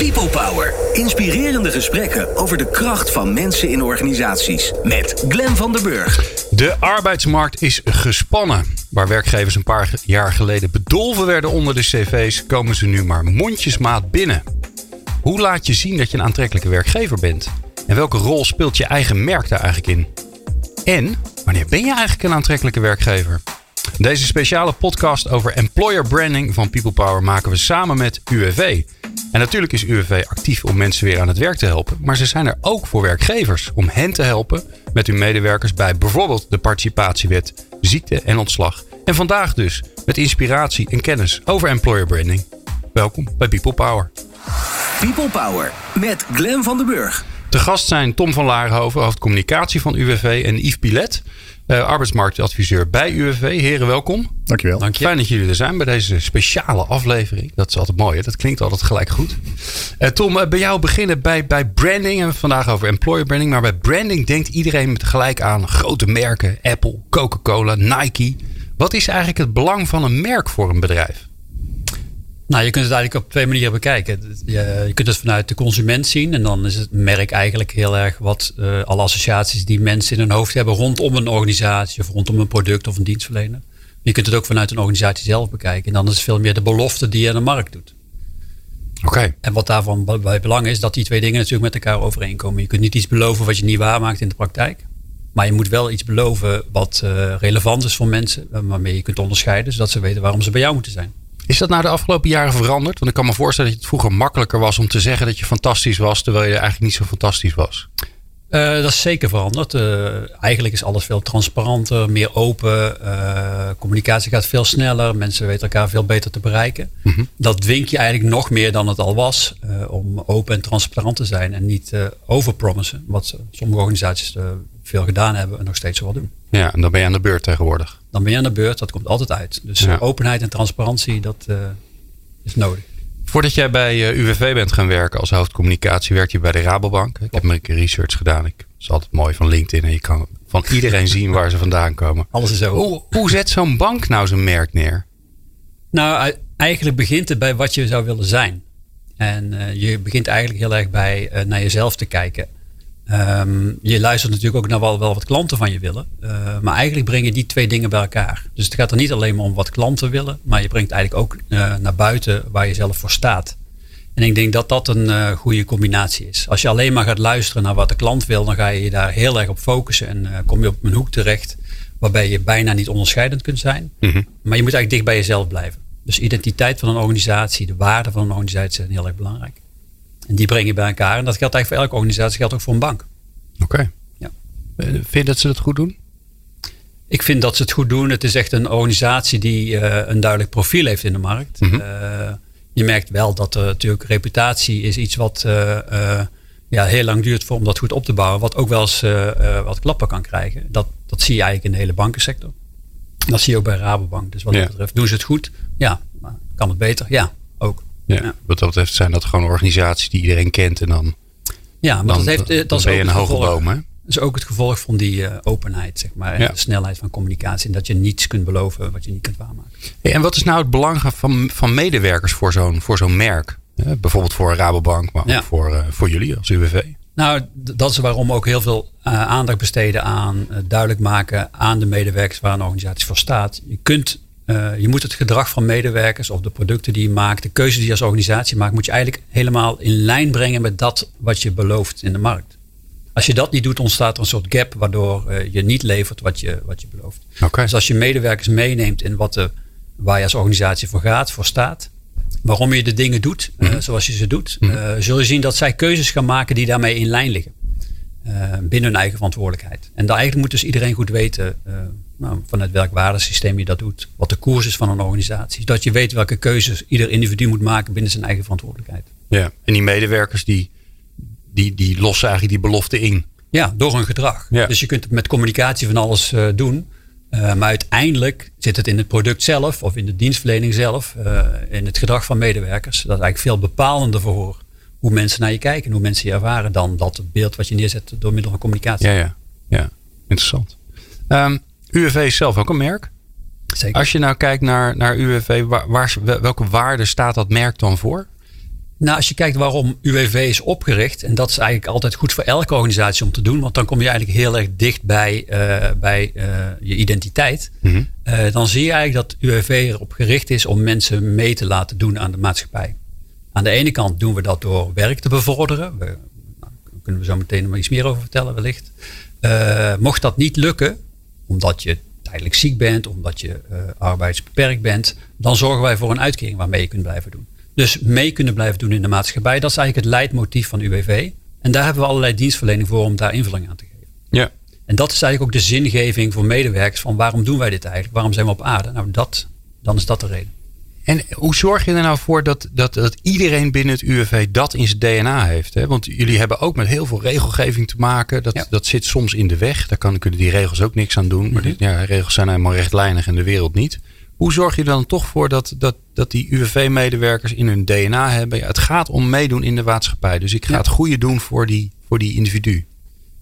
People Power. Inspirerende gesprekken over de kracht van mensen in organisaties. Met Glen van der Burg. De arbeidsmarkt is gespannen. Waar werkgevers een paar jaar geleden bedolven werden onder de cv's, komen ze nu maar mondjesmaat binnen. Hoe laat je zien dat je een aantrekkelijke werkgever bent? En welke rol speelt je eigen merk daar eigenlijk in? En wanneer ben je eigenlijk een aantrekkelijke werkgever? Deze speciale podcast over employer branding van People Power maken we samen met UWV. En natuurlijk is UWV actief om mensen weer aan het werk te helpen, maar ze zijn er ook voor werkgevers om hen te helpen met hun medewerkers bij bijvoorbeeld de participatiewet, ziekte en ontslag. En vandaag dus met inspiratie en kennis over employer branding. Welkom bij People Power. People Power met Glen van den Burg. Te gast zijn Tom van Laarhoven, hoofdcommunicatie van UWV en Yves Pilet, uh, arbeidsmarktadviseur bij UWV. Heren, welkom. Dankjewel. Dank je. Fijn dat jullie er zijn bij deze speciale aflevering. Dat is altijd mooi, hè? dat klinkt altijd gelijk goed. Uh, Tom, uh, bij jou beginnen bij, bij branding. En we vandaag over employer branding. Maar bij branding denkt iedereen gelijk aan grote merken. Apple, Coca-Cola, Nike. Wat is eigenlijk het belang van een merk voor een bedrijf? Nou, je kunt het eigenlijk op twee manieren bekijken. Je, je kunt het vanuit de consument zien. En dan is het merk eigenlijk heel erg wat uh, alle associaties die mensen in hun hoofd hebben rondom een organisatie of rondom een product of een dienstverlener. Je kunt het ook vanuit een organisatie zelf bekijken. En dan is het veel meer de belofte die je aan de markt doet. Oké. Okay. En wat daarvan bij belang is, dat die twee dingen natuurlijk met elkaar overeenkomen. Je kunt niet iets beloven wat je niet waarmaakt in de praktijk. Maar je moet wel iets beloven wat uh, relevant is voor mensen, waarmee je kunt onderscheiden, zodat ze weten waarom ze bij jou moeten zijn. Is dat nou de afgelopen jaren veranderd? Want ik kan me voorstellen dat het vroeger makkelijker was om te zeggen dat je fantastisch was, terwijl je eigenlijk niet zo fantastisch was. Uh, dat is zeker veranderd. Uh, eigenlijk is alles veel transparanter, meer open. Uh, communicatie gaat veel sneller. Mensen weten elkaar veel beter te bereiken. Mm -hmm. Dat dwingt je eigenlijk nog meer dan het al was. om open en transparant te zijn en niet overpromissen. Wat sommige organisaties veel gedaan hebben en nog steeds wel doen. Ja, en dan ben je aan de beurt tegenwoordig. Dan ben je aan de beurt, dat komt altijd uit. Dus ja. openheid en transparantie, dat uh, is nodig. Voordat jij bij uh, UWV bent gaan werken als hoofdcommunicatie, werkte je bij de Rabobank. Ik heb mijn research gedaan. Ik, het is altijd mooi van LinkedIn en je kan van iedereen zien waar ze vandaan komen. Alles is zo. Hoe, hoe zet zo'n bank nou zijn merk neer? Nou, eigenlijk begint het bij wat je zou willen zijn. En uh, je begint eigenlijk heel erg bij uh, naar jezelf te kijken. Um, je luistert natuurlijk ook naar wel, wel wat klanten van je willen. Uh, maar eigenlijk breng je die twee dingen bij elkaar. Dus het gaat er niet alleen maar om wat klanten willen. Maar je brengt eigenlijk ook uh, naar buiten waar je zelf voor staat. En ik denk dat dat een uh, goede combinatie is. Als je alleen maar gaat luisteren naar wat de klant wil. Dan ga je je daar heel erg op focussen. En kom je op een hoek terecht. Waarbij je bijna niet onderscheidend kunt zijn. Mm -hmm. Maar je moet eigenlijk dicht bij jezelf blijven. Dus identiteit van een organisatie. De waarde van een organisatie zijn heel erg belangrijk. En die breng je bij elkaar. En dat geldt eigenlijk voor elke organisatie, geldt ook voor een bank. Oké. Okay. Ja. Vind je dat ze dat goed doen? Ik vind dat ze het goed doen. Het is echt een organisatie die uh, een duidelijk profiel heeft in de markt. Mm -hmm. uh, je merkt wel dat er natuurlijk reputatie is iets wat uh, ja, heel lang duurt voor om dat goed op te bouwen. Wat ook wel eens wat klappen kan krijgen. Dat, dat zie je eigenlijk in de hele bankensector. Dat zie je ook bij Rabobank. Dus wat ja. dat betreft, doen ze het goed? Ja. Maar kan het beter? Ja, ook. Ja. Wat dat betreft zijn dat gewoon organisaties die iedereen kent en dan, ja, maar dan, dat heeft, dat dan is ben je ook een hoge gevolg. boom. Hè? Dat is ook het gevolg van die uh, openheid, zeg maar. En Ja. de snelheid van communicatie. En dat je niets kunt beloven wat je niet kunt waarmaken. Hey, en wat is nou het belang van, van medewerkers voor zo'n voor zo'n merk? Hè, bijvoorbeeld voor Rabobank, maar ook voor, eh, voor jullie als UWV. Nou, dat is waarom we ook heel veel eh, aandacht besteden aan duidelijk maken aan de medewerkers waar een organisatie voor staat. Je kunt, eh, je moet het gedrag van medewerkers of de producten die je maakt, de keuzes die je als organisatie maakt, moet je eigenlijk helemaal in lijn brengen met dat wat je belooft in de markt. Als je dat niet doet, ontstaat er een soort gap waardoor eh, je niet levert wat je, wat je belooft. Dus als je medewerkers meeneemt in wat de, waar je als organisatie voor gaat, voor staat, waarom je de dingen doet eh, zoals je ze doet, eh, zul je zien dat zij keuzes gaan maken die daarmee in lijn liggen. Binnen hun eigen verantwoordelijkheid. En daar eigenlijk moet dus iedereen goed weten nou, vanuit welk waardesysteem je dat doet. Wat de koers is van een organisatie. Dat je weet welke keuzes ieder individu moet maken binnen zijn eigen verantwoordelijkheid. Ja. En die medewerkers die, die, die lossen eigenlijk die belofte in. Ja, door hun gedrag. Ja. Dus je kunt het met communicatie van alles eh, doen. Eh, maar uiteindelijk zit het in het product zelf of in de dienstverlening zelf, eh, in het gedrag van medewerkers. Dat is eigenlijk veel bepalender voor hoe mensen naar je kijken en hoe mensen je ervaren dan dat beeld wat je neerzet door middel van communicatie. Ja, ja. ja. Interessant. Ehm, UWV is zelf ook een merk. Zeker. Als je nou kijkt naar, naar UWV, waar, waar, welke waarde staat dat merk dan voor? Nou, als je kijkt waarom UWV is opgericht, en dat is eigenlijk altijd goed voor elke organisatie om te doen, want dan kom je eigenlijk heel erg dicht bij, uh, bij uh, je identiteit. Mm -hmm. dan zie je eigenlijk dat UWV erop gericht is om mensen mee te laten doen aan de maatschappij. Aan de ene kant doen we dat door werk te bevorderen. We, nou, daar kunnen we zo meteen nog iets meer over vertellen, wellicht. mocht dat niet lukken, omdat je tijdelijk ziek bent, omdat je arbeidsbeperkt bent, dan zorgen wij voor een uitkering waarmee je kunt blijven doen. Dus mee kunnen blijven doen in de maatschappij. Dat is eigenlijk het leidmotief van UWV. En daar hebben we allerlei dienstverlening voor om daar invulling aan te geven. Ja. En dat is eigenlijk ook de zingeving voor medewerkers van waarom doen wij dit eigenlijk? Waarom zijn we op aarde? Nou, dat, dan is dat de reden. En hoe zorg je er nou voor dat, dat, dat iedereen binnen het UWV dat in zijn DNA heeft? Hè? Want jullie hebben ook met heel veel regelgeving te maken. Dat, dat zit soms in de weg. Daar kan, kunnen die regels ook niks aan doen. Maar mhm. dit, ja, regels zijn helemaal rechtlijnig en de wereld niet. Hoe zorg je er dan toch voor dat, dat, dat die UWV-medewerkers in hun DNA hebben? Ja, het gaat om meedoen in de maatschappij. Dus ik ga het goede doen voor die, voor die individu.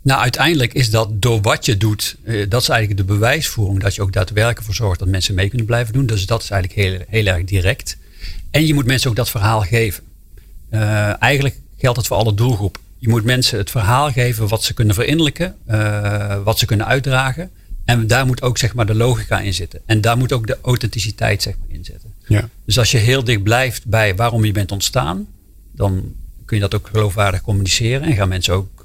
Nou, uiteindelijk is dat door wat je doet, eh, dat is eigenlijk de bewijsvoering. Dat je ook daadwerkelijk voor zorgt dat mensen mee kunnen blijven doen. Dus dat is eigenlijk heel, heel erg direct. En je moet mensen ook dat verhaal geven. Uh, eigenlijk geldt het voor alle doelgroepen. Je moet mensen het verhaal geven wat ze kunnen verinnerlijken, uh, wat ze kunnen uitdragen. En daar moet ook zeg maar de logica in zitten. En daar moet ook de authenticiteit zeg maar, in zitten. Ja. Dus als je heel dicht blijft bij waarom je bent ontstaan, dan kun je dat ook geloofwaardig communiceren en gaan mensen ook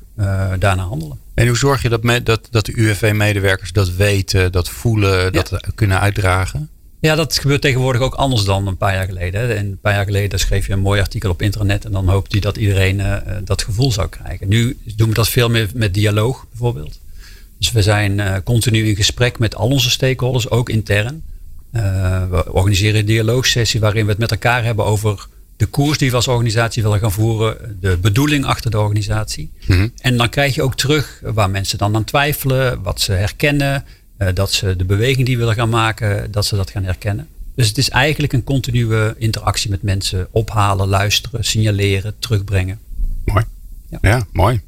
daarna handelen. En hoe zorg je dat, dat, dat de UWV-medewerkers dat weten, dat voelen, dat kunnen uitdragen? Ja, dat gebeurt tegenwoordig ook anders dan een paar jaar geleden. En een paar jaar geleden schreef je een mooi artikel op internet en dan hoopte je dat iedereen uh, dat gevoel zou krijgen. Nu doen we dat veel meer met dialoog bijvoorbeeld. Dus we zijn uh, continu in gesprek met al onze stakeholders, ook intern. Uh, we organiseren een dialoogsessie waarin we het met elkaar hebben over de koers die we als organisatie willen gaan voeren, de bedoeling achter de organisatie. Mm-hmm. En dan krijg je ook terug waar mensen dan aan twijfelen, wat ze herkennen, uh, dat ze de beweging die willen gaan maken, dat ze dat gaan herkennen. Dus het is eigenlijk een continue interactie met mensen ophalen, luisteren, signaleren, terugbrengen. Mooi. Ja, ja mooi.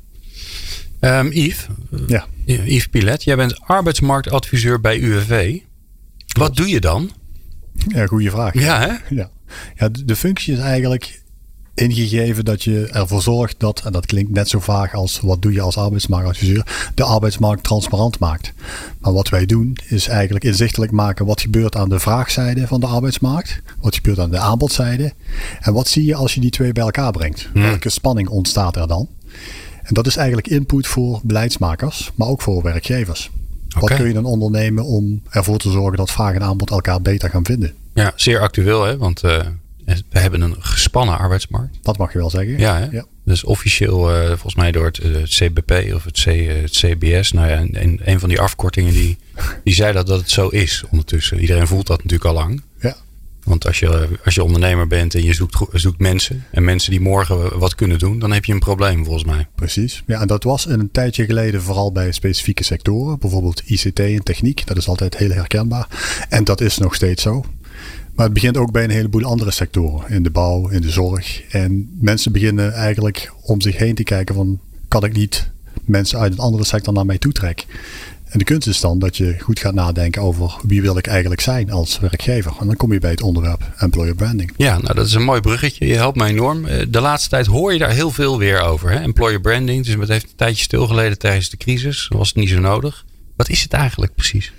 Um, Yves, ja. Yves Pilet, jij bent arbeidsmarktadviseur bij UWV. Wat doe je dan? Ja, goede vraag. Ja, hè? Ja. Ja, de functie is eigenlijk ingegeven dat je ervoor zorgt dat, en dat klinkt net zo vaag als wat doe je als arbeidsmarktadviseur, de arbeidsmarkt transparant maakt. Maar wat wij doen is eigenlijk inzichtelijk maken wat gebeurt aan de vraagzijde van de arbeidsmarkt, wat gebeurt aan de aanbodzijde en wat zie je als je die twee bij elkaar brengt. Hmm. Welke spanning ontstaat er dan? En dat is eigenlijk input voor beleidsmakers, maar ook voor werkgevers. Wat kun je dan ondernemen om ervoor te zorgen dat vraag en aanbod elkaar beter gaan vinden? Ja, zeer actueel, hè? want uh, we hebben een gespannen arbeidsmarkt. Dat mag je wel zeggen. Ja, hè? ja. dus officieel uh, volgens mij door het, het CBP of het, C, het, CBS. Nou ja, en, een van die afkortingen die, die zei dat, dat het zo is ondertussen. Iedereen voelt dat natuurlijk al lang. Want als je, als je ondernemer bent en je zoekt, zoekt mensen. En mensen die morgen wat kunnen doen. Dan heb je een probleem volgens mij. Precies. Ja, en dat was een tijdje geleden vooral bij specifieke sectoren. Bijvoorbeeld ICT en techniek. Dat is altijd heel herkenbaar. En dat is nog steeds zo. Maar het begint ook bij een heleboel andere sectoren. In de bouw, in de zorg. En mensen beginnen eigenlijk om zich heen te kijken van... Kan ik niet mensen uit een andere sector naar mij toe trekken? En de kunst is dan dat je goed gaat nadenken over wie wil ik eigenlijk zijn als werkgever. En dan kom je bij het onderwerp employer branding. Ja, nou dat is een mooi bruggetje. Je helpt mij enorm. Eh, de laatste tijd hoor je daar heel veel weer over. Hè? Employer branding. Dus het heeft een tijdje stilgeleden tijdens de crisis. Was het niet zo nodig. Wat is het eigenlijk precies?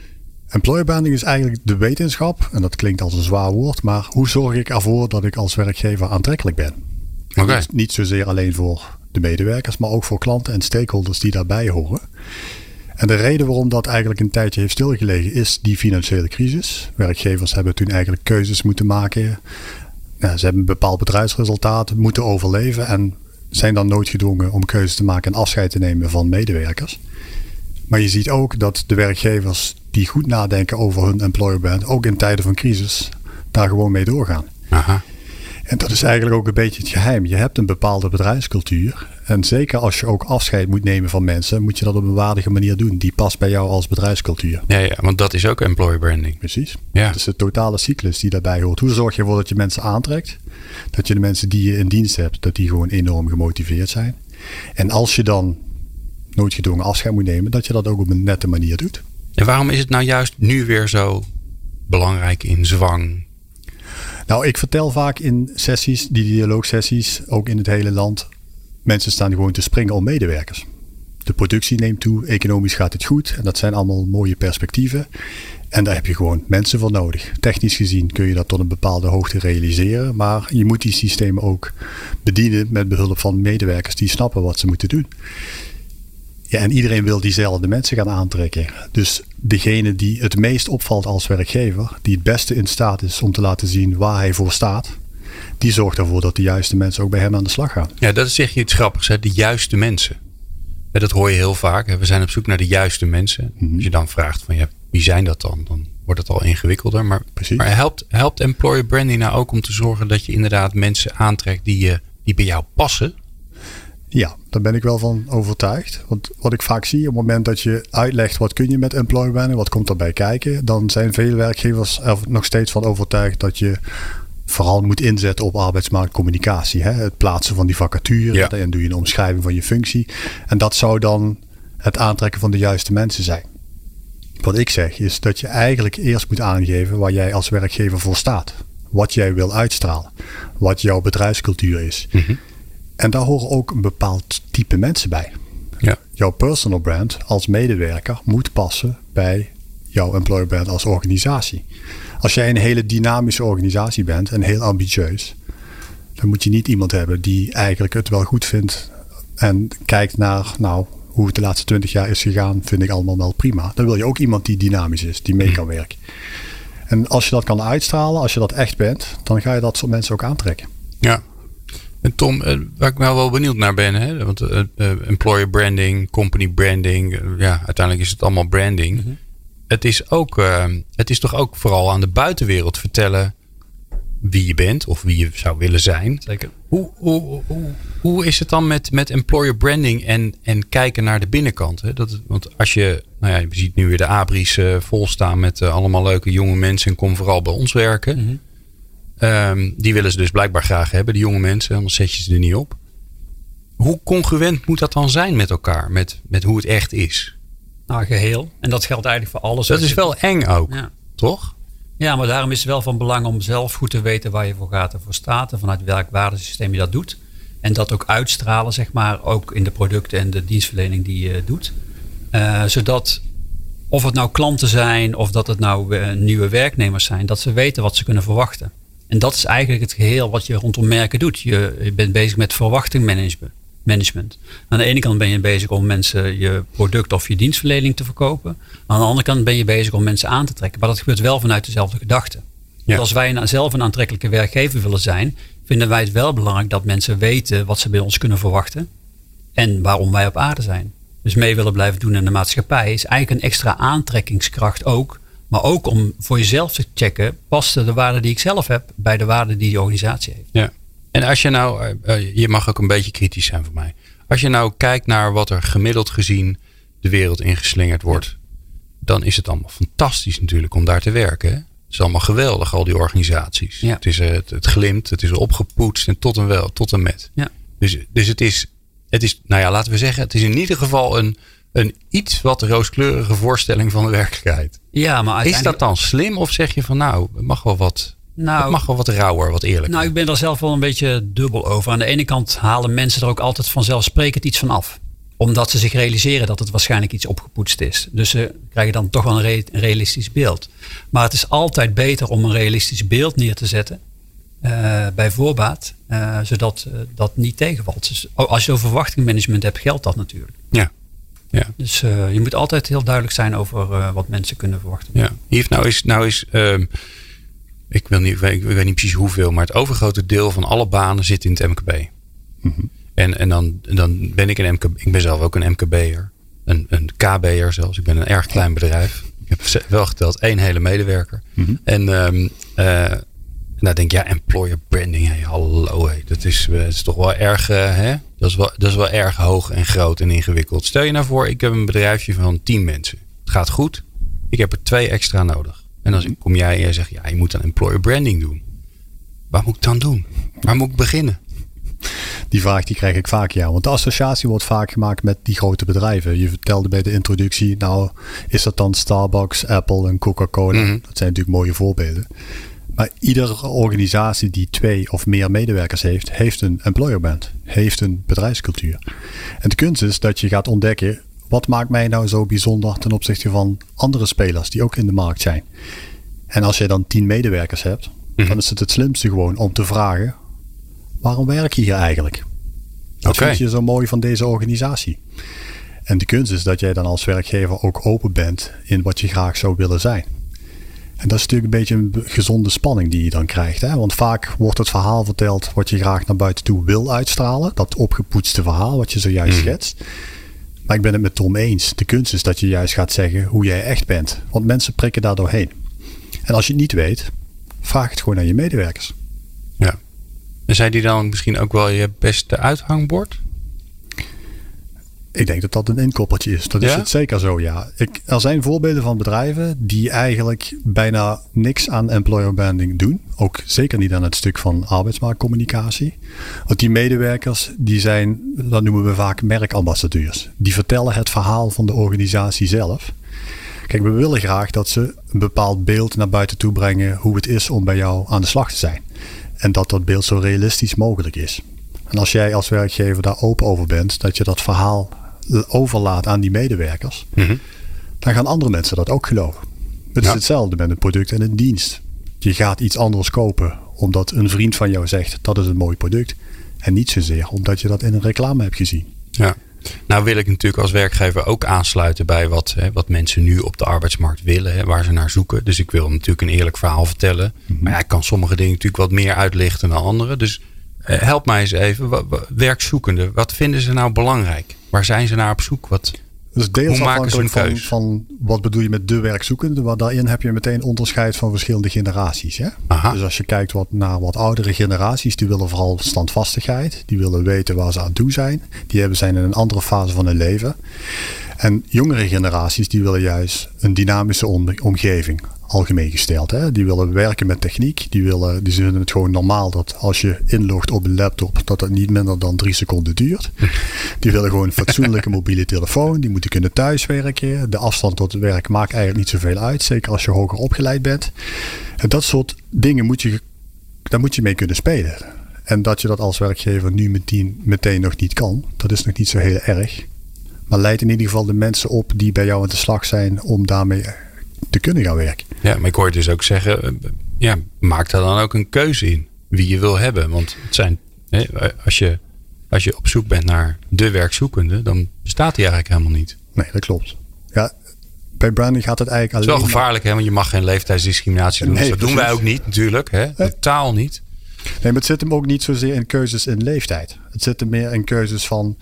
Employer branding is eigenlijk de wetenschap. En dat klinkt als een zwaar woord. Maar hoe zorg ik ervoor dat ik als werkgever aantrekkelijk ben? Okay. Niet, niet zozeer alleen voor de medewerkers, maar ook voor klanten en stakeholders die daarbij horen. En de reden waarom dat eigenlijk een tijdje heeft stilgelegen is die financiële crisis. Werkgevers hebben toen eigenlijk keuzes moeten maken. Ze hebben een bepaald bedrijfsresultaat moeten overleven en zijn dan noodgedwongen om keuzes te maken en afscheid te nemen van medewerkers. Maar je ziet ook dat de werkgevers die goed nadenken over hun employer brand, ook in tijden van crisis, daar gewoon mee doorgaan. Aha. En dat is eigenlijk ook een beetje het geheim. Je hebt een bepaalde bedrijfscultuur. En zeker als je ook afscheid moet nemen van mensen, moet je dat op een waardige manier doen. Die past bij jou als bedrijfscultuur. Ja, ja want dat is ook employer branding. Precies. Ja. Dat is de totale cyclus die daarbij hoort. Hoe zorg je ervoor dat je mensen aantrekt? Dat je de mensen die je in dienst hebt, dat die gewoon enorm gemotiveerd zijn. En als je dan noodgedwongen afscheid moet nemen, dat je dat ook op een nette manier doet. En waarom is het nou juist nu weer zo belangrijk in zwang? Nou, ik vertel vaak in sessies, die dialoogsessies, ook in het hele land. Mensen staan gewoon te springen om medewerkers. De productie neemt toe, economisch gaat het goed. En dat zijn allemaal mooie perspectieven. En daar heb je gewoon mensen voor nodig. Technisch gezien kun je dat tot een bepaalde hoogte realiseren. Maar je moet die systemen ook bedienen met behulp van medewerkers die snappen wat ze moeten doen. Ja, en iedereen wil diezelfde mensen gaan aantrekken. Dus degene die het meest opvalt als werkgever, die het beste in staat is om te laten zien waar hij voor staat, die zorgt ervoor dat de juiste mensen ook bij hem aan de slag gaan. Ja, dat zeg je iets grappigs, hè? de juiste mensen. Dat hoor je heel vaak. We zijn op zoek naar de juiste mensen. Mhm. Als je dan vraagt van ja, wie zijn dat dan? Dan wordt het al ingewikkelder. Maar, Precies. maar helpt, helpt employer branding nou ook om te zorgen dat je inderdaad mensen aantrekt die, uh, die bij jou passen? Ja, daar ben ik wel van overtuigd. Want wat ik vaak zie, op het moment dat je uitlegt wat kun je met employer branding, wat komt erbij kijken, dan zijn veel werkgevers er nog steeds van overtuigd dat je vooral moet inzetten op arbeidsmarktcommunicatie. Hè? Het plaatsen van die vacature. Ja. Dan doe je een omschrijving van je functie. En dat zou dan het aantrekken van de juiste mensen zijn. Wat ik zeg is dat je eigenlijk eerst moet aangeven waar jij als werkgever voor staat. Wat jij wil uitstralen. Wat jouw bedrijfscultuur is. Mhm. En daar horen ook een bepaald type mensen bij. Ja. Jouw personal brand als medewerker moet passen bij jouw employer brand als organisatie. Als jij een hele dynamische organisatie bent en heel ambitieus, dan moet je niet iemand hebben die eigenlijk het wel goed vindt en kijkt naar, nou, hoe het de laatste twintig jaar is gegaan, vind ik allemaal wel prima. Dan wil je ook iemand die dynamisch is, die mee kan werken. En als je dat kan uitstralen, als je dat echt bent, dan ga je dat soort mensen ook aantrekken. Ja. En Tom, eh, waar ik nou wel benieuwd naar ben, hè? want uh, employer branding, company branding, ja, uiteindelijk is het allemaal branding. Mhm. Het is ook, het is toch ook vooral aan de buitenwereld vertellen wie je bent of wie je zou willen zijn. Zeker. Hoe, hoe, hoe, hoe is het dan met, met employer branding en, en kijken naar de binnenkant? Hè? Dat, want als je, nou ja, je ziet nu weer de abris uh, volstaan met allemaal leuke jonge mensen en kom vooral bij ons werken. Mm um, die willen ze dus blijkbaar graag hebben, die jonge mensen, anders zet je ze er niet op. Hoe congruent moet dat dan zijn met elkaar, met, met hoe het echt is? Nou, geheel. En dat geldt eigenlijk voor alles. Dat is wel eng ook, ja. toch? Ja, maar daarom is het wel van belang om zelf goed te weten waar je voor gaat en voor staat. En vanuit welk waardesysteem je dat doet. En dat ook uitstralen, zeg maar, ook in de producten en de dienstverlening die je doet. Uh, zodat, of het nou klanten zijn of dat het nou uh, nieuwe werknemers zijn, dat ze weten wat ze kunnen verwachten. En dat is eigenlijk het geheel wat je rondom merken doet. Je, je bent bezig met verwachtingmanagement management. Aan de ene kant ben je bezig om mensen je product of je dienstverlening te verkopen. Aan de andere kant ben je bezig om mensen aan te trekken. Maar dat gebeurt wel vanuit dezelfde gedachte. Ja. Als wij zelf een aantrekkelijke werkgever willen zijn, vinden wij het wel belangrijk dat mensen weten wat ze bij ons kunnen verwachten. En waarom wij op aarde zijn. Dus mee willen blijven doen in de maatschappij is eigenlijk een extra aantrekkingskracht ook. Maar ook om voor jezelf te checken, past de waarde die ik zelf heb bij de waarde die die organisatie heeft. Ja. En als je nou, eh, eh, je mag ook een beetje kritisch zijn voor mij. Als je nou kijkt naar wat er gemiddeld gezien de wereld ingeslingerd wordt, dan is het allemaal fantastisch natuurlijk om daar te werken. Hè? Het is allemaal geweldig, al die organisaties. Ja. Het, is, eh, het, het glimt, het is opgepoetst en tot en wel, tot en met. Ja. Dus, dus het, is, het is, nou ja, laten we zeggen, het is in ieder geval een, een iets wat rooskleurige voorstelling van de werkelijkheid. Ja, maar Is dat dan slim of zeg je van nou, het mag wel wat nou, het mag wel wat rauwer, wat eerlijker. Nou, ik ben er zelf wel een beetje dubbel over. Aan de ene kant halen mensen er ook altijd vanzelfsprekend iets van af. Omdat ze zich realiseren dat het waarschijnlijk iets opgepoetst is. Dus ze krijgen dan toch wel een, realistisch beeld. Maar het is altijd beter om een realistisch beeld neer te zetten. Uh, bij voorbaat. Uh, zodat uh, dat niet tegenvalt. Dus als je over verwachtingmanagement hebt, geldt dat natuurlijk. Ja. Ja. Dus je moet altijd heel duidelijk zijn over wat mensen kunnen verwachten. Ja. Hier nou is, nou is ehm, ik, wil niet, ik, weet, niet precies hoeveel, maar het overgrote deel van alle banen zit in het MKB. Mhm. En, en dan, dan ben ik een MKB, ik ben zelf ook een MKB'er, een, een KB'er zelfs. Ik ben een erg klein bedrijf. Ik heb wel geteld één hele medewerker. Mhm. En um, uh, nou denk ik, ja, employer branding, hey, hallo, hey, dat, is, uh, is toch wel erg, uh, hè? Dat, is wel, dat is wel erg hoog en groot en ingewikkeld. Stel je nou voor, ik heb een bedrijfje van tien mensen. Het gaat goed, ik heb er twee extra nodig. En dan kom jij en jij zegt, ja, je moet dan employer branding doen. Wat moet ik dan doen? Waar moet ik beginnen? Die vraag die krijg ik vaak, ja. Want de associatie wordt vaak gemaakt met die grote bedrijven. Je vertelde bij de introductie, nou is dat dan Starbucks, Apple en Coca-Cola. Mhm. Dat zijn natuurlijk mooie voorbeelden. Maar iedere organisatie die twee of meer medewerkers heeft, heeft een employer brand, heeft een bedrijfscultuur. En de kunst is dat je gaat ontdekken, wat maakt mij nou zo bijzonder ten opzichte van andere spelers die ook in de markt zijn. En als je dan tien medewerkers hebt, Mhm. dan is het het slimste gewoon om te vragen, waarom werk je hier eigenlijk? Wat vind je zo mooi van deze organisatie? En de kunst is dat jij dan als werkgever ook open bent in wat je graag zou willen zijn. En dat is natuurlijk een beetje een gezonde spanning die je dan krijgt. Hè? Want vaak wordt het verhaal verteld wat je graag naar buiten toe wil uitstralen. Dat opgepoetste verhaal wat je zojuist schetst. Maar ik ben het met Tom eens. De kunst is dat je juist gaat zeggen hoe jij echt bent. Want mensen prikken daar doorheen. En als je het niet weet, vraag het gewoon aan je medewerkers. Ja. En zijn die dan misschien ook wel je beste uithangbord? Ik denk dat dat een inkoppertje is. Dat is Ja? het zeker zo, ja. Ik, er zijn voorbeelden van bedrijven die eigenlijk bijna niks aan employer branding doen. Ook zeker niet aan het stuk van arbeidsmarktcommunicatie. Want die medewerkers, die zijn, dat noemen we vaak merkambassadeurs. Die vertellen het verhaal van de organisatie zelf. Kijk, we willen graag dat ze een bepaald beeld naar buiten toe brengen hoe het is om bij jou aan de slag te zijn. En dat dat beeld zo realistisch mogelijk is. En als jij als werkgever daar open over bent, dat je dat verhaal overlaat aan die medewerkers, dan gaan andere mensen dat ook geloven. Het is hetzelfde met een product en een dienst. Je gaat iets anders kopen omdat een vriend van jou zegt dat is een mooi product. En niet zozeer omdat je dat in een reclame hebt gezien. Ja. Nou wil ik natuurlijk als werkgever ook aansluiten bij wat, hè, wat mensen nu op de arbeidsmarkt willen, hè, waar ze naar zoeken. Dus ik wil natuurlijk een eerlijk verhaal vertellen. Maar ja, ik kan sommige dingen natuurlijk wat meer uitlichten dan andere. Dus eh, help mij eens even, werkzoekenden, wat vinden ze nou belangrijk? Waar zijn ze naar op zoek? Wat, Dus deels Hoe maken ze een van, van wat bedoel je met de werkzoekende. Want daarin heb je meteen onderscheid van verschillende generaties. Hè? Aha. Dus als je kijkt wat, naar wat oudere generaties, die willen vooral standvastigheid. Die willen weten waar ze aan toe zijn. Die hebben, zijn in een andere fase van hun leven. En jongere generaties, die willen juist een dynamische om- omgeving. Algemeen gesteld. Hè? Die willen werken met techniek. Die, willen, die vinden het gewoon normaal dat als je inlogt op een laptop, dat dat niet minder dan drie seconden duurt. Die willen gewoon een fatsoenlijke mobiele telefoon. Die moeten kunnen thuiswerken. De afstand tot het werk maakt eigenlijk niet zoveel uit. Zeker als je hoger opgeleid bent. En dat soort dingen moet je, daar moet je mee kunnen spelen. En dat je dat als werkgever nu meteen, meteen nog niet kan, dat is nog niet zo heel erg. Maar leid in ieder geval de mensen op die bij jou aan de slag zijn om daarmee te kunnen gaan werken. ja, maar ik hoor je dus ook zeggen, eh, ja, maak daar dan ook een keuze in wie je wil hebben. Want het zijn, hè, als, je, als je op zoek bent naar de werkzoekende, dan bestaat die eigenlijk helemaal niet. Nee, dat klopt. Ja, bij branding gaat het eigenlijk Het is alleen wel gevaarlijk, hè? Want je mag geen leeftijdsdiscriminatie doen. Nee, Dus dat doen wij ook niet, natuurlijk. Hè? Totaal niet. Nee, maar het zit hem ook niet zozeer in keuzes in leeftijd. Het zit hem meer in keuzes van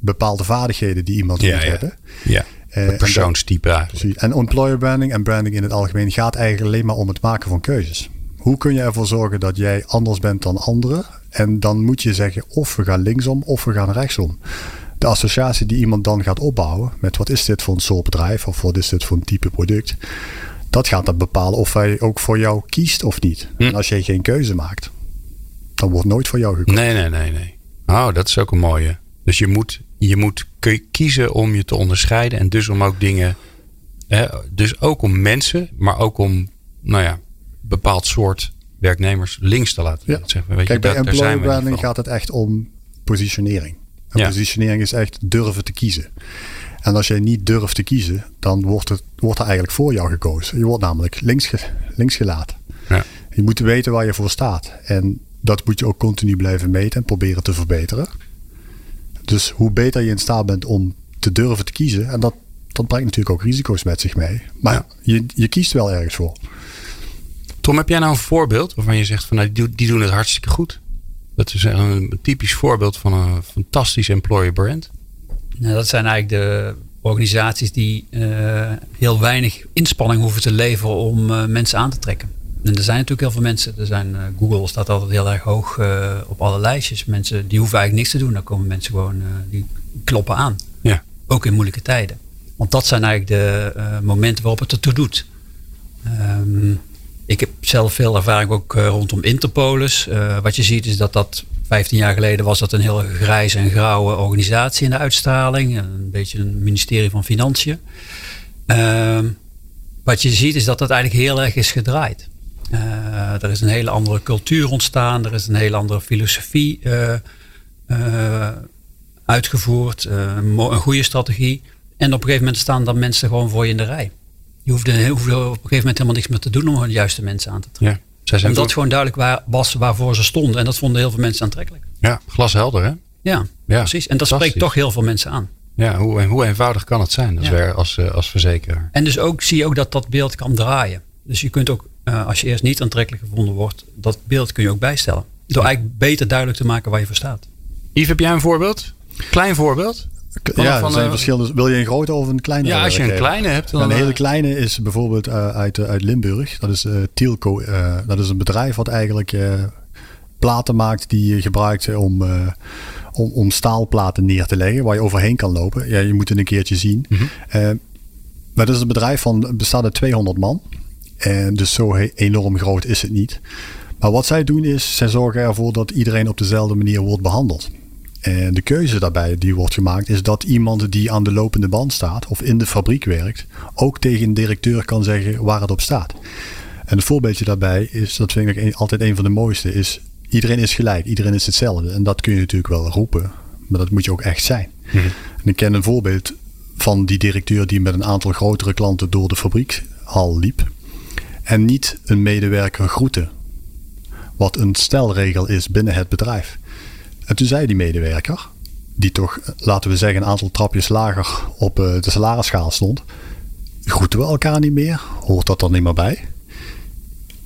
bepaalde vaardigheden die iemand Ja, moet ja. hebben. Ja, Eh, persoonstype eigenlijk. Precies. En employer branding en branding in het algemeen gaat eigenlijk alleen maar om het maken van keuzes. Hoe kun je ervoor zorgen dat jij anders bent dan anderen? En dan moet je zeggen of we gaan linksom of we gaan rechtsom. De associatie die iemand dan gaat opbouwen met wat is dit voor een soort bedrijf of wat is dit voor een type product. Dat gaat dan bepalen of hij ook voor jou kiest of niet. Hm. En als jij geen keuze maakt, dan wordt nooit voor jou gekozen. Nee, nee, nee, nee. Oh, dat is ook een mooie. Dus je moet, je moet kiezen om je te onderscheiden. En dus om ook dingen. Hè, dus ook om mensen, maar ook om, nou ja, bepaald soort werknemers links te laten Ja. zeggen. Weet Kijk, je, bij dat- employer branding gaat het echt om positionering. En Ja. positionering is echt durven te kiezen. En als jij niet durft te kiezen, dan wordt, het, wordt er eigenlijk voor jou gekozen. Je wordt namelijk links, ge- links gelaten. Ja. Je moet weten waar je voor staat. En dat moet je ook continu blijven meten en proberen te verbeteren. Dus hoe beter je in staat bent om te durven te kiezen, en dat, dat brengt natuurlijk ook risico's met zich mee. Maar Ja. je, je kiest wel ergens voor. Tom, heb jij nou een voorbeeld waarvan je zegt van nou, die, doen- die doen het hartstikke goed? Dat is een typisch voorbeeld van een fantastisch employer brand. Nou, dat zijn eigenlijk de organisaties die eh, heel weinig inspanning hoeven te leveren om eh, mensen aan te trekken. En er zijn natuurlijk heel veel mensen. Er zijn, eh, Google staat altijd heel erg hoog eh, op alle lijstjes. Mensen die hoeven eigenlijk niks te doen. Dan komen mensen gewoon, eh, die kloppen aan. Ja. Ook in moeilijke tijden. Want dat zijn eigenlijk de momenten waarop het ertoe doet. Ehm, ik heb zelf veel ervaring ook rondom Interpolis. Wat je ziet is dat dat 15 jaar geleden was dat een heel grijze en grauwe organisatie in de uitstraling. Een beetje een ministerie van Financiën. Ehm, wat je ziet is dat dat eigenlijk heel erg is gedraaid. Eh, er is een hele andere cultuur ontstaan. Er is een hele andere filosofie uh, uitgevoerd. een goede strategie. En op een gegeven moment staan dan mensen gewoon voor je in de rij. Je hoeft, er, op een gegeven moment helemaal niks meer te doen om de juiste mensen aan te trekken. Ja, Omdat dat gewoon duidelijk waar, was waarvoor ze stonden. En dat vonden heel veel mensen aantrekkelijk. Ja, glashelder hè? Ja, ja precies. En dat spreekt toch heel veel mensen aan. Ja, hoe, hoe eenvoudig kan het zijn als, ja. als, eh, als verzekeraar? En dus ook zie je ook dat dat beeld kan draaien. Dus je kunt ook, uh, als je eerst niet aantrekkelijk gevonden wordt, dat beeld kun je ook bijstellen. Door eigenlijk beter duidelijk te maken waar je voor staat. Yves, heb jij een voorbeeld? Klein voorbeeld? ja, er zijn verschillende. Wil je een grote of een kleine? Ja, als je een kleine hebt. Dan een hele kleine is bijvoorbeeld uh, uit, uit Limburg. Dat is uh, Tielco. Uh, dat is een bedrijf wat eigenlijk platen maakt die je gebruikt om, om, om, staalplaten neer te leggen. Waar je overheen kan lopen. Ja, je moet het een keertje zien. Mm -hmm. maar dat is een bedrijf van bestaat uit 200 man. En dus zo enorm groot is het niet. Maar wat zij doen is, zij zorgen ervoor dat iedereen op dezelfde manier wordt behandeld. En de keuze daarbij die wordt gemaakt is dat iemand die aan de lopende band staat of in de fabriek werkt, ook tegen een directeur kan zeggen waar het op staat. En het voorbeeldje daarbij is, dat vind ik altijd een van de mooiste, is iedereen is gelijk, iedereen is hetzelfde. En dat kun je natuurlijk wel roepen, maar dat moet je ook echt zijn. Mhm. En ik ken een voorbeeld van die directeur die met een aantal grotere klanten door de fabriekhal liep en niet een medewerker groette. Wat een stelregel is binnen het bedrijf. En toen zei die medewerker, die toch, laten we zeggen, een aantal trapjes lager op eh, de salarisschaal stond. Groeten we elkaar niet meer? Hoort dat dan niet meer bij?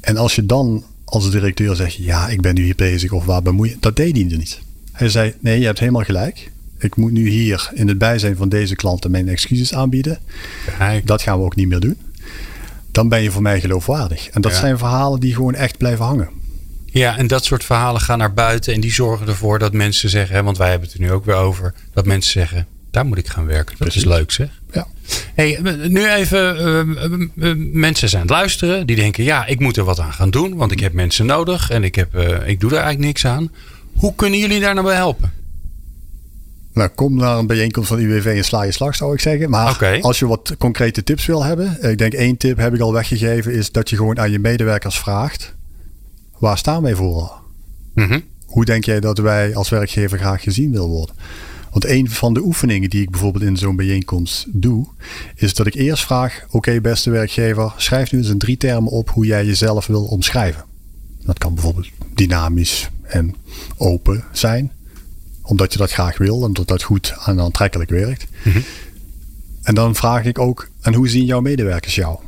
En als je dan als directeur zegt, ja, ik ben nu hier bezig of waar bemoei je, dat deed hij niet. Hij zei, nee, je hebt helemaal gelijk. Ik moet nu hier in het bijzijn van deze klanten mijn excuses aanbieden. Dat gaan we ook niet meer doen. Dan ben je voor mij geloofwaardig. En dat zijn verhalen die gewoon echt blijven hangen. Ja, en dat soort verhalen gaan naar buiten en die zorgen ervoor dat mensen zeggen, want wij hebben het er nu ook weer over, dat mensen zeggen, daar moet ik gaan werken. Dat is leuk zeg. Ja. Hey, nu even, uh, mensen zijn aan het luisteren, die denken, ja, ik moet er wat aan gaan doen, want ik heb mensen nodig en ik, heb, ik doe er eigenlijk niks aan. Hoe kunnen jullie daar nou bij helpen? Nou, kom naar een bijeenkomst van UWV en sla je slag, zou ik zeggen. Maar als je wat concrete tips wil hebben, ik denk één tip heb ik al weggegeven, is dat je gewoon aan je medewerkers vraagt waar staan wij voor? Mhm. Hoe denk jij dat wij als werkgever graag gezien willen worden? Want een van de oefeningen die ik bijvoorbeeld in zo'n bijeenkomst doe, is dat ik eerst vraag: Oké, beste werkgever, schrijf nu eens in drie termen op hoe jij jezelf wil omschrijven. Dat kan bijvoorbeeld dynamisch en open zijn, omdat je dat graag wil en omdat dat goed en aantrekkelijk werkt. Mhm. En dan vraag ik ook: En hoe zien jouw medewerkers jou?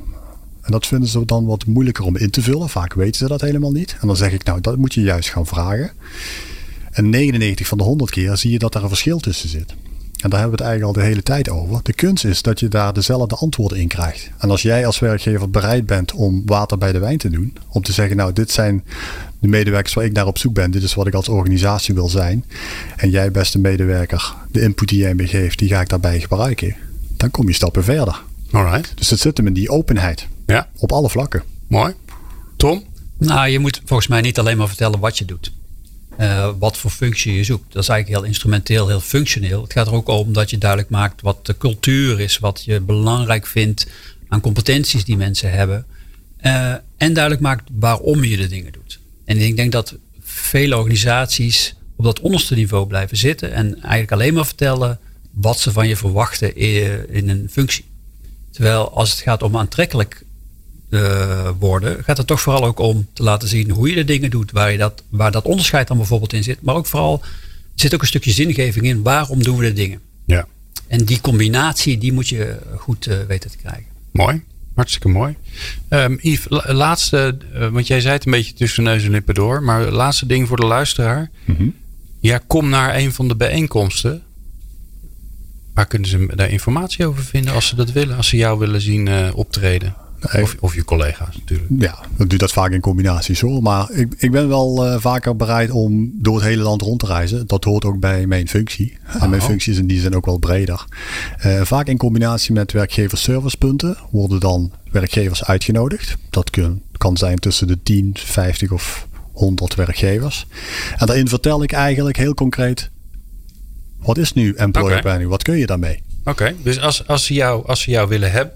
En dat vinden ze dan wat moeilijker om in te vullen. Vaak weten ze dat helemaal niet. En dan zeg ik, nou, dat moet je juist gaan vragen. En 99 van de 100 keer zie je dat daar een verschil tussen zit. En daar hebben we het eigenlijk al de hele tijd over. De kunst is dat je daar dezelfde antwoorden in krijgt. En als jij als werkgever bereid bent om water bij de wijn te doen, om te zeggen, nou, dit zijn de medewerkers waar ik naar op zoek ben, dit is wat ik als organisatie wil zijn. En jij, beste medewerker, de input die jij me geeft, die ga ik daarbij gebruiken. Dan kom je stappen verder. Alright. Dus het zit hem in die openheid. Ja. Op alle vlakken. Mooi. Tom? Nou, je moet volgens mij niet alleen maar vertellen wat je doet. Uh, wat voor functie je zoekt. Dat is eigenlijk heel instrumenteel, heel functioneel. Het gaat er ook om dat je duidelijk maakt wat de cultuur is, wat je belangrijk vindt aan competenties die mensen hebben. Uh, en duidelijk maakt waarom je de dingen doet. En ik denk dat vele organisaties op dat onderste niveau blijven zitten en eigenlijk alleen maar vertellen wat ze van je verwachten in een functie. Terwijl als het gaat om aantrekkelijk uh, worden, gaat het toch vooral ook om te laten zien hoe je de dingen doet, waar, je dat, waar dat onderscheid dan bijvoorbeeld in zit. Maar ook vooral, er zit ook een stukje zingeving in, waarom doen we de dingen? Ja. En die combinatie, die moet je goed uh, weten te krijgen. Mooi. Hartstikke mooi. Um, Yves, laatste, uh, want jij zei het een beetje tussen neus en lippen door, maar laatste ding voor de luisteraar. Mm -hmm. Ja, kom naar een van de bijeenkomsten. Waar kunnen ze daar informatie over vinden als ze dat willen? Als ze jou willen zien uh, optreden? Of, of, je collega's natuurlijk. Ja, ik doe dat vaak in combinaties hoor. Maar ik, ik ben wel uh, vaker bereid om door het hele land rond te reizen. Dat hoort ook bij mijn functie. En mijn oh. functies in die zijn ook wel breder. Uh, vaak in combinatie met werkgeversservicepunten worden dan werkgevers uitgenodigd. Dat kun, kan zijn tussen de 10, 50 of 100 werkgevers. En daarin vertel ik eigenlijk heel concreet wat is nu employer okay. branding? Wat kun je daarmee? Oké, dus als, als, ze jou, als ze jou willen hebben,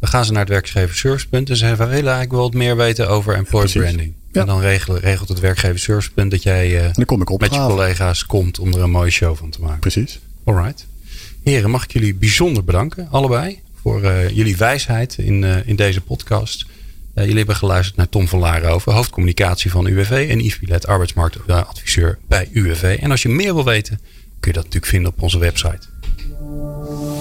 dan gaan ze naar het werkgeverservicepunt en ze willen eigenlijk wel wat meer weten over employer branding. En dan regelt, regelt het werkgeversservicepunt dat jij uh, kom ik met je collega's komt om er een mooie show van te maken. Precies. Alright. Heren, mag ik jullie bijzonder bedanken, allebei, voor uh, jullie wijsheid in, uh, in deze podcast. jullie hebben geluisterd naar Tom van Laarhoven, hoofdcommunicatie van UWV en Yves Pilet, arbeidsmarktadviseur bij UWV. En als je meer wil weten, kun je dat natuurlijk vinden op onze website.